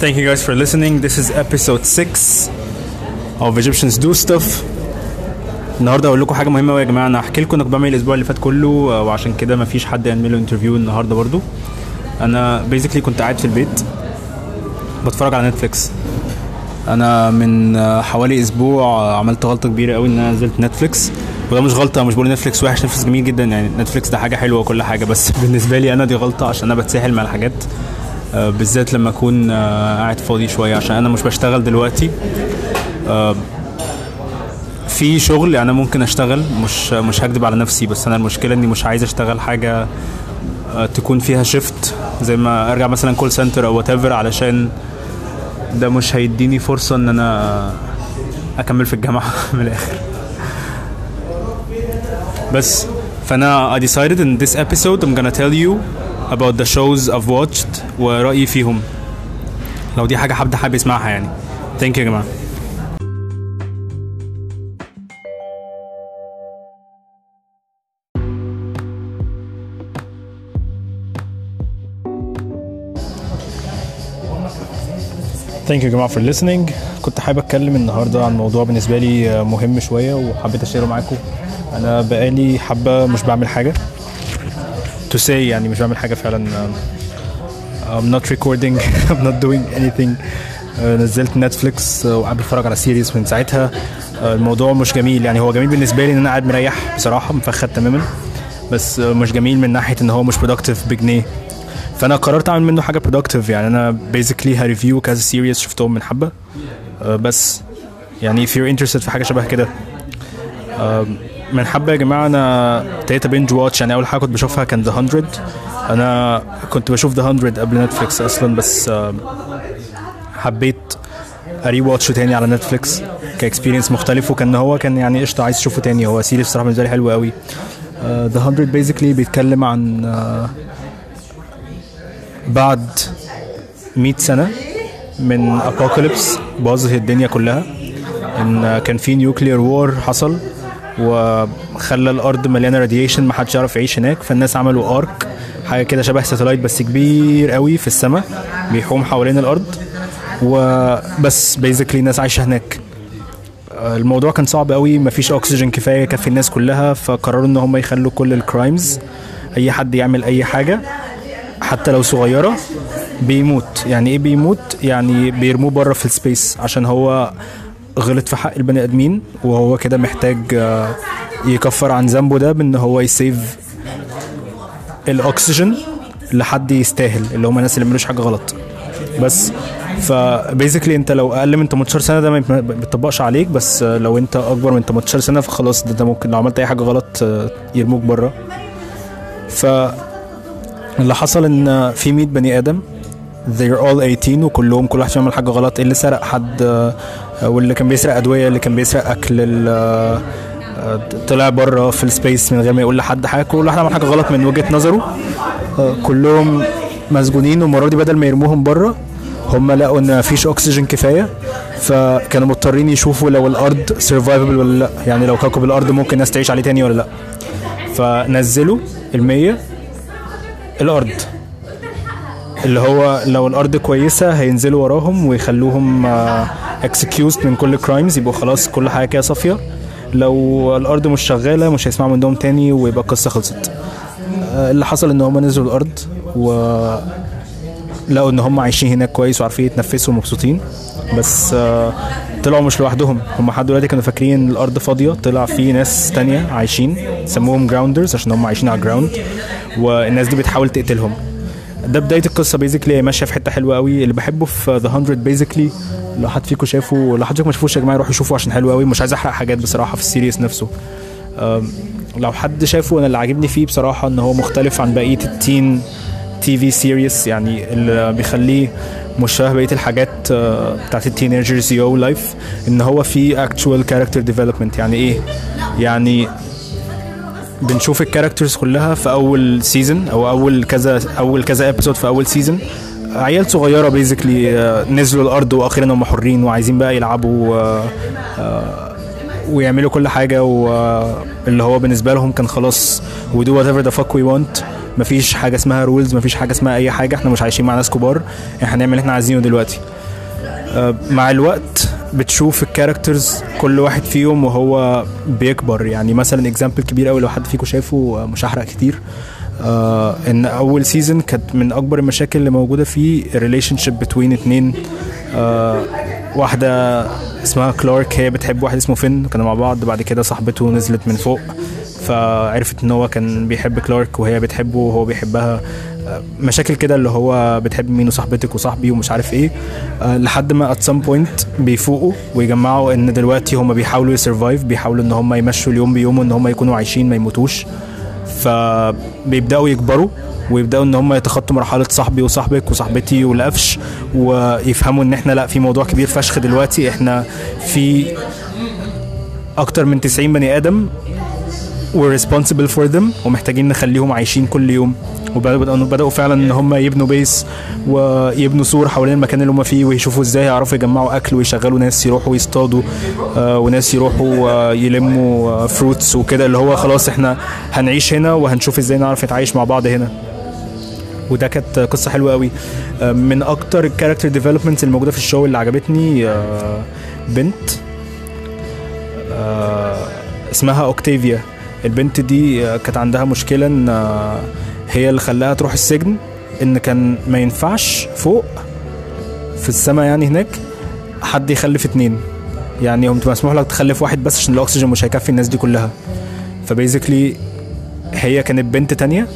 Thank you guys for listening. This is episode 6 of Egyptians Do Stuff. النهارده هقول لكم حاجة مهمة قوي يا جماعة. أنا هحكي لكم أنا كنت بعمل الأسبوع اللي فات كله آه، وعشان كده مفيش حد يعمل له interview النهارده برضو. أنا basically كنت قاعد في البيت بتفرج على Netflix أنا من آه، حوالي أسبوع آه، عملت غلطة كبيرة قوي إن أنا نزلت Netflix وده مش غلطة مش بقول Netflix وحش Netflix جميل جدا. يعني Netflix ده حاجة حلوة وكل حاجة بس بالنسبة لي أنا دي غلطة عشان أنا بتساهل مع الحاجات. بالذات لما أكون آه، قاعد فاضي شوية عشان أنا مش بشتغل دلوقتي. آه، في شغل أنا ممكن أشتغل مش مش هكدب على نفسي بس أنا المشكلة إني مش عايز أشتغل حاجة آه، تكون فيها shift زي ما أرجع مثلا call center أو what علشان ده مش هيديني فرصة إن أنا أكمل في الجامعة من الآخر. بس فأنا I decided in this episode I'm gonna tell you about the shows I've watched ورأيي فيهم. لو دي حاجة حد حابب يسمعها يعني. Thank you يا جماعة. Thank you يا جماعة for listening. كنت حابب أتكلم النهاردة عن موضوع بالنسبة لي مهم شوية وحبيت أشيره معاكم. أنا بقالي حبة مش بعمل حاجة. To say يعني مش بعمل حاجة فعلا. I'm not recording I'm not doing anything. آه، نزلت Netflix آه، وقاعد بتفرج على series من ساعتها. آه، الموضوع مش جميل. يعني هو جميل بالنسبة لي إن أنا قاعد مريح بصراحة مفخد تماما. بس مش جميل من ناحية إن هو مش productive بجنيه فأنا قررت أعمل منه حاجة productive. يعني أنا basically ه review كذا series شفتهم من حبة. بس يعني if you're interested في حاجة شبه كده. من حبة يا جماعة أنا ابتديت binge watch يعني أول حاجة كنت بشوفها كان The 100 أنا كنت بشوف The 100 قبل Netflix أصلا بس آه، حبيت ا rewatch ه تاني على Netflix ك experience مختلف وكان هو كان يعني قشطة عايز تشوفه تاني. هو series صراحة بالنسبة لي حلو قوي. The 100 basically بيتكلم عن آه، بعد 100 سنة من apocalypse باظت الدنيا كلها. إن كان في nuclear war حصل. وخلى الأرض مليانة radiation ما حدش يعرف يعيش هناك. فالناس عملوا ark حاجة كده شبه satellite بس كبير قوي في السماء بيحوم حوالين الأرض. وبس basically الناس عايشة هناك. الموضوع كان صعب قوي مفيش اكسجين كفاية يكفي الناس كلها فقرروا إن هم يخلوا كل ال crimes أي حد يعمل أي حاجة حتى لو صغيرة بيموت. يعني إيه بيموت؟ يعني بيرموه بره في ال space عشان هو غلط في حق البني آدمين وهو كده محتاج آه، يكفر عن ذنبه ده بإن هو ي save الأكسجين لحد يستاهل اللي هم الناس اللي ما عملوش حاجة غلط. بس ف basically انت لو أقل من 18 سنة ده ما بيطبقش عليك بس آه، لو انت أكبر من 18 سنة فخلاص ده, ده ممكن لو عملت أي حاجة غلط آه، يرموك بره. ف اللي حصل إن في 100 بني آدم they're all 18 وكلهم كل واحد فيهم حاجة غلط. اللي سرق حد؟ آه، واللي كان بيسرق أدوية اللي كان بيسرق أكل آه، آه، طلع بره في ال space من غير ما يقول لحد حاجة. كل واحد عمل حاجة غلط من وجهة نظره. كلهم مسجونين والمرة دي بدل ما يرموهم بره. هم لقوا إن مفيش أكسجين كفاية. فكانوا مضطرين يشوفوا لو الأرض survivable ولا لأ. يعني لو كوكب الأرض ممكن الناس تعيش عليه تاني ولا لأ. فنزلوا المية الأرض. اللي هو لو الأرض كويسة هينزلوا وراهم ويخلوهم excused من كل crimes يبقوا خلاص كل حاجة كده صافية. لو الأرض مش شغالة مش هيسمعوا منهم تاني ويبقى القصة خلصت. آه، اللي حصل إن هم نزلوا الأرض و لقوا إن هم عايشين هناك كويس وعارفين يتنفسوا ومبسوطين. بس آه، طلعوا مش لوحدهم. هم لحد دلوقتي كانوا فاكرين الأرض فاضية طلع في ناس تانية عايشين سموهم grounders عشان هم عايشين على ال ground والناس دي بتحاول تقتلهم. ده بداية القصة basically ماشية في حتة حلوة قوي. اللي بحبه في The 100 basically لو حد فيكم شافه لو حد فيكم ما شافوش يا جماعة روحوا شوفوا عشان حلو قوي. مش عايز أحرق حاجات بصراحة في ال series نفسه. لو حد شافه أنا اللي عاجبني فيه بصراحة إن هو مختلف عن بقية ال teen TV series يعني اللي بيخليه مش شبه بقية الحاجات آه، بتاعت ال teenagers you life إن هو في actual character development يعني إيه؟ يعني بنشوف ال characters كلها في أول season أو أول كذا أول كذا episode في أول season عيال صغيرة basically نزلوا الأرض وأخيرا هم حرين وعايزين بقى يلعبوا آه، آه، ويعملوا كل حاجة واللي هو بالنسبة لهم كان خلاص we do whatever the fuck we want. مفيش حاجة اسمها rules مفيش حاجة اسمها أي حاجة. إحنا مش عايشين مع ناس كبار. إحنا هنعمل اللي إحنا عايزينه دلوقتي. آه، مع الوقت بتشوف ال characters كل واحد فيهم وهو بيكبر. يعني مثلا example كبير قوي لو حد فيكم شايفه آه، مش هحرق كتير. آه إن أول season كانت من أكبر المشاكل اللي موجودة فيه relationship between اتنين. آه واحدة اسمها كلارك هي بتحب واحد اسمه فين كانوا مع بعض. بعد كده صاحبته نزلت من فوق فعرفت إن هو كان بيحب كلارك وهي بتحبه وهو بيحبها. مشاكل كده اللي هو بتحب مين وصاحبتك وصاحبي ومش عارف إيه آه، لحد ما at some point بيفوقوا ويجمعوا إن دلوقتي هم بيحاولوا يسرفايف بيحاولوا إن هم يمشوا اليوم بيومه ان هم يكونوا عايشين ما يموتوش. فبيبداوا يكبروا ويبدأوا إن هم يتخطوا مرحلة صاحبي وصاحبك وصاحبتي والقفش ويفهموا إن إحنا لأ في موضوع كبير فشخ دلوقتي. إحنا في أكتر من 90 بني آدم we're responsible for them ومحتاجين نخليهم عايشين كل يوم. وبدأوا بدأوا فعلا إن هم يبنوا base ويبنوا سور حوالين المكان اللي هم فيه ويشوفوا إزاي يعرفوا يجمعوا أكل ويشغلوا ناس يروحوا يصطادوا آه، وناس يروحوا آه، يلموا fruits وكده اللي هو خلاص إحنا هنعيش هنا وهنشوف إزاي نعرف نتعايش مع بعض هنا. وده كانت قصة حلوة قوي آه، من أكتر ال character developments الموجودة في ال show اللي عجبتني آه، بنت آه، اسمها اوكتافيا البنت دي آه، كانت عندها مشكلة إن آه، هي اللي خلاها تروح السجن إن كان ما ينفعش فوق في السماء يعني هناك حد يخلف اتنين. يعني قمت مسموح لك تخلف واحد بس عشان الأكسجين مش هيكفي الناس دي كلها. ف basically هي كانت بنت تانية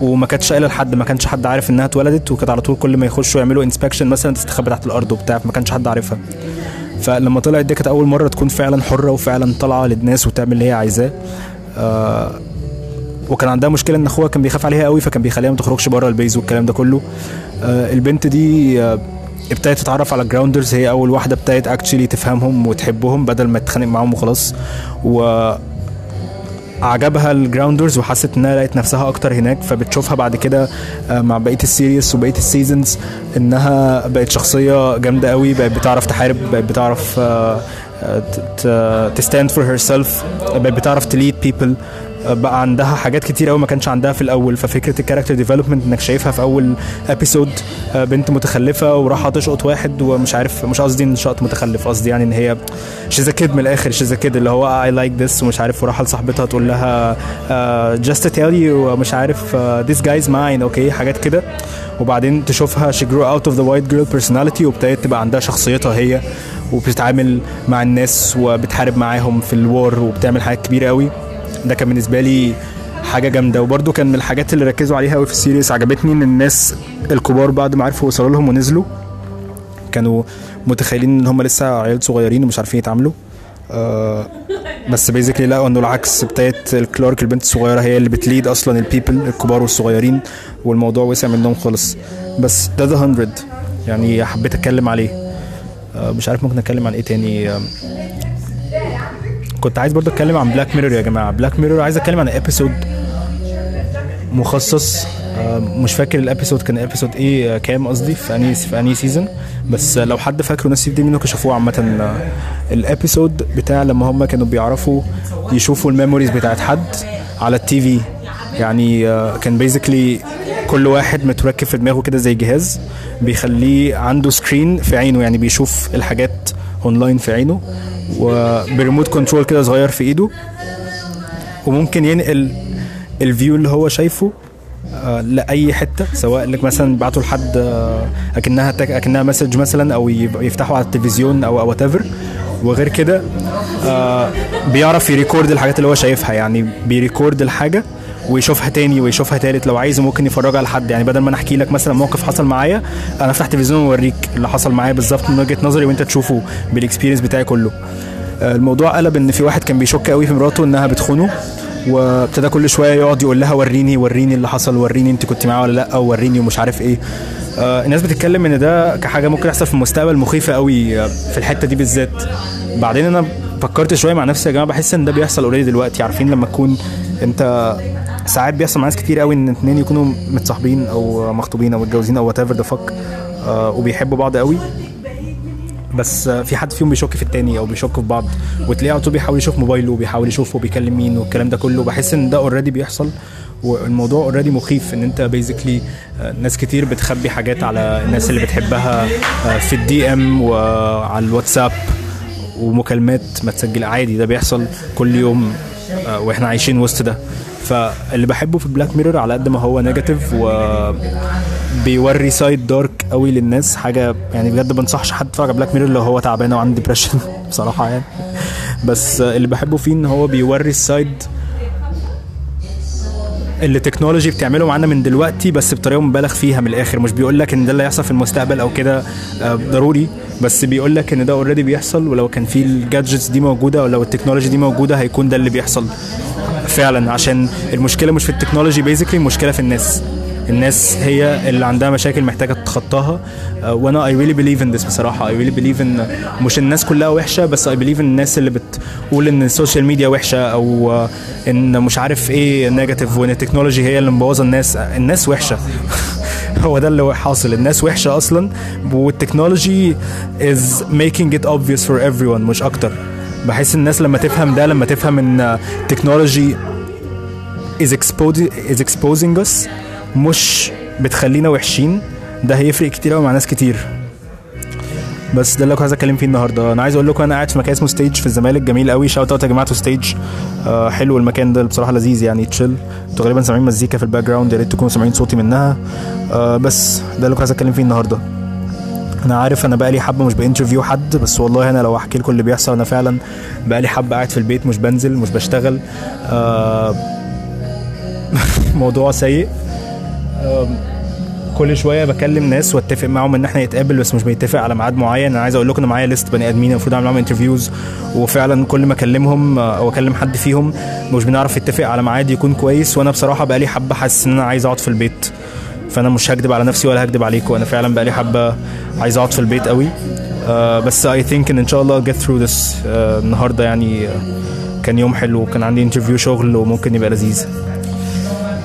وما كانتش قايلة لحد ما كانش حد عارف إنها اتولدت وكانت على طول كل ما يخشوا يعملوا inspection مثلا تستخبى تحت الأرض وبتاع ما كانش حد عارفها. فلما طلعت دي كانت أول مرة تكون فعلا حرة وفعلا طالعة للناس وتعمل اللي هي عايزاه. آه وكان عندها مشكلة إن أخوها كان بيخاف عليها قوي فكان بيخليها ما تخرجش بره ال base والكلام ده كله. آه البنت دي آه ابتدت تتعرف على grounders هي أول واحدة ابتدت actually تفهمهم وتحبهم بدل ما تتخانق معاهم وخلاص. و عجبها ال grounders وحست إنها لقيت نفسها أكتر هناك فبتشوفها بعد كده آه، مع بقية ال series وبقية ال seasons إنها بقت شخصية جامدة قوي بقت بتعرف تحارب بقت بتعرف ت stand for herself بقت بتعرف ت lead people بقى عندها حاجات كتير قوي ما كانش عندها في الأول. ففكرة ال character development إنك شايفها في أول episode بنت متخلفة وراحة تشقط واحد ومش عارف مش قصدي إن شقط متخلف قصدي يعني إن هي she's kid من الآخر she's kid اللي هو I like this ومش عارف وراحة لصاحبتها تقول لها just tell you مش عارف this guy's mine okay حاجات كده. وبعدين تشوفها she grew out of the white girl personality وابتدت تبقى عندها شخصيتها هي وبتتعامل مع الناس وبتحارب معاهم في ال war وبتعمل حاجات كبيرة قوي ده كان بالنسبة لي حاجة جامدة. وبرده كان من الحاجات اللي ركزوا عليها قوي في ال series عجبتني إن الناس الكبار بعد ما عرفوا يوصلوا لهم ونزلوا كانوا متخيلين إن هم لسه عيال صغيرين ومش عارفين يتعاملوا. آه بس basically لقوا إنه العكس ابتدت الكلارك البنت الصغيرة هي اللي بت lead أصلا ال people الكبار والصغيرين والموضوع وسع منهم خالص. بس ده The 100 يعني حبيت أتكلم عليه. آه مش عارف ممكن أتكلم عن إيه تاني. آه كنت عايز برضه أتكلم عن Black Mirror يا جماعة. Black Mirror عايز أتكلم عن episode مخصص. آه، مش فاكر ال episode كان episode إيه آه، كام قصدي في any في any season بس لو حد فاكره ناس دي منكم شافوه عامة آه، ال episode بتاع لما هم كانوا بيعرفوا يشوفوا ال memories بتاعت حد على ال TV. يعني كان basically كل واحد متركب في دماغه كده زي جهاز بيخليه عنده screen في عينه يعني بيشوف الحاجات اونلاين في عينه وب remote control كده صغير في ايده. وممكن ينقل ال view اللي هو شايفه آه، لأي حتة سواء لك مثلا بعته لحد آه، أكنها تك- أكنها message مثلا أو يفتحوا على التلفزيون أو أو whatever. وغير كده آه، بيعرف ي record الحاجات اللي هو شايفها يعني بي record الحاجة. ويشوفها تاني ويشوفها تالت. لو عايز ممكن يفرجها لحد. يعني بدل ما أنا احكي لك مثلا موقف حصل معايا أنا افتح تلفزيون واوريك اللي حصل معايا بالظبط من وجهة نظري وأنت تشوفه بال experience بتاعي كله. آه، الموضوع قلب إن في واحد كان بيشك قوي في مراته إنها بتخونه وابتدى كل شوية يقعد يقول لها وريني وريني اللي حصل وريني أنت كنت معاه ولا لأ وريني ومش عارف إيه. آه الناس بتتكلم إن ده كحاجة ممكن يحصل في المستقبل مخيفة قوي آه، في الحتة دي بالذات. بعدين أنا فكرت شوية مع نفسي يا جماعة بحس إن ده بيحصل already دلوقتي. عارفين لما تكون أنت ساعات بيحصل مع ناس كتير قوي إن اتنين يكونوا متصاحبين أو مخطوبين أو متجوزين أو whatever the fuck وبيحبوا بعض قوي. بس آه، في حد فيهم بيشك في التاني أو بيشك في بعض وتلاقيه على طول بيحاول يشوف موبايله وبيحاول يشوف بيكلم مين والكلام ده كله. بحس إن ده already بيحصل والموضوع already مخيف إن أنت basically ناس كتير بتخبي حاجات على الناس اللي بتحبها آه، في ال DM وعلى الواتساب ومكالمات ما تسجل عادي ده بيحصل كل يوم آه، وإحنا عايشين وسط ده. فاللي بحبه في Black Mirror على قد ما هو negative و بيوري side dark قوي للناس حاجة يعني بجد بنصحش حد يتفرج على Black Mirror لو هو تعبان أو عنده depression بصراحة يعني. بس اللي بحبه فيه إن هو بيوري ال side اللي ال technology بتعمله معانا من دلوقتي بس بطريقة مبالغ فيها من الآخر. مش بيقول لك إن ده اللي هيحصل في المستقبل أو كده آه، ضروري بس بيقول لك إن ده already بيحصل ولو كان في ال gadgets دي موجودة أو لو ال technology دي موجودة هيكون ده اللي بيحصل. فعلا عشان المشكلة مش في ال technology basically المشكلة في الناس. الناس هي اللي عندها مشاكل محتاجة تتخطاها. آه، وأنا I really believe in this بصراحة. I really believe إن مش الناس كلها وحشة بس I believe إن الناس اللي بتقول إن ال social media وحشة أو آه، إن مش عارف إيه negative وإن ال technology هي اللي مبوظة الناس. الناس وحشة. هو ده اللي حاصل. الناس وحشة أصلا وال technology is making it obvious for everyone مش أكتر. بحس الناس لما تفهم ده لما تفهم إن ال technology is exposing is exposing us مش بتخلينا وحشين ده هيفرق كتير قوي مع ناس كتير. بس ده اللي كنت عايز أتكلم فيه النهارده. أنا عايز أقول لكم أنا قاعد في مكان اسمه Stage في الزمالك. جميل قوي shout out يا جماعة Stage آه حلو المكان ده بصراحة لذيذ يعني تشيل أنتوا غالبا سامعين مزيكا في ال background يا ريت تكونوا سامعين صوتي منها. آه بس ده اللي كنت عايز أتكلم فيه النهارده. أنا عارف أنا بقالي حبة مش ب interview حد بس والله أنا لو أحكي لكم اللي بيحصل أنا فعلا بقالي حبة قاعد في البيت مش بنزل مش بشتغل. آه موضوع سيء. Um، كل شوية بكلم ناس واتفق معاهم إن إحنا نتقابل بس مش بنتفق على ميعاد معين. أنا عايز أقول لكم إن معايا list بني آدمين المفروض أعمل معاهم interviews وفعلا كل ما أكلمهم آه، أو اكلم حد فيهم مش بنعرف نتفق على ميعاد يكون كويس. وأنا بصراحة بقالي حبة حاسس إن أنا عايز أقعد في البيت. فانا مش هكدب على نفسي ولا هكدب عليكم. أنا فعلا بقالي حبة عايز اقعد في البيت قوي. آه بس I think إن ان شاء الله through this آه النهارده يعني آه كان يوم حلو وكان عندي interview شغل وممكن يبقى لذيذ.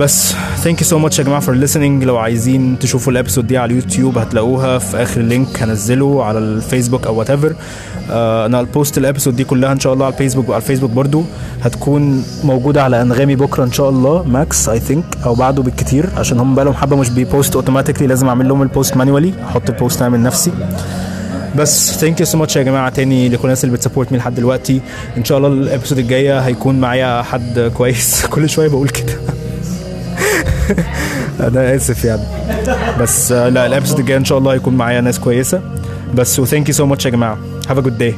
بس thank you so much يا جماعة for listening. لو عايزين تشوفوا ال episode دي على اليوتيوب هتلاقوها في آخر link هنزله على الفيسبوك أو whatever أنا ال post ال episode دي كلها إن شاء الله على الفيسبوك وعلى الفيسبوك برضو هتكون موجودة على أنغامي بكرة إن شاء الله max I think أو بعده بالكتير عشان هم بقالهم حبة مش بي post automatically لازم أعمل لهم ال post manually أحط ال post أنا من نفسي. بس thank you so much يا جماعة تاني لكل الناس اللي بت support me لحد دلوقتي. إن شاء الله ال episode الجاية هيكون معايا حد كويس. كل شوية بقول كده. أنا آسف يعني. بس آه، لا ال episode الجاي إن شاء الله هيكون معايا ناس كويسة. بس وثانك يو سو ماتش يا جماعة. هاف ا جود داي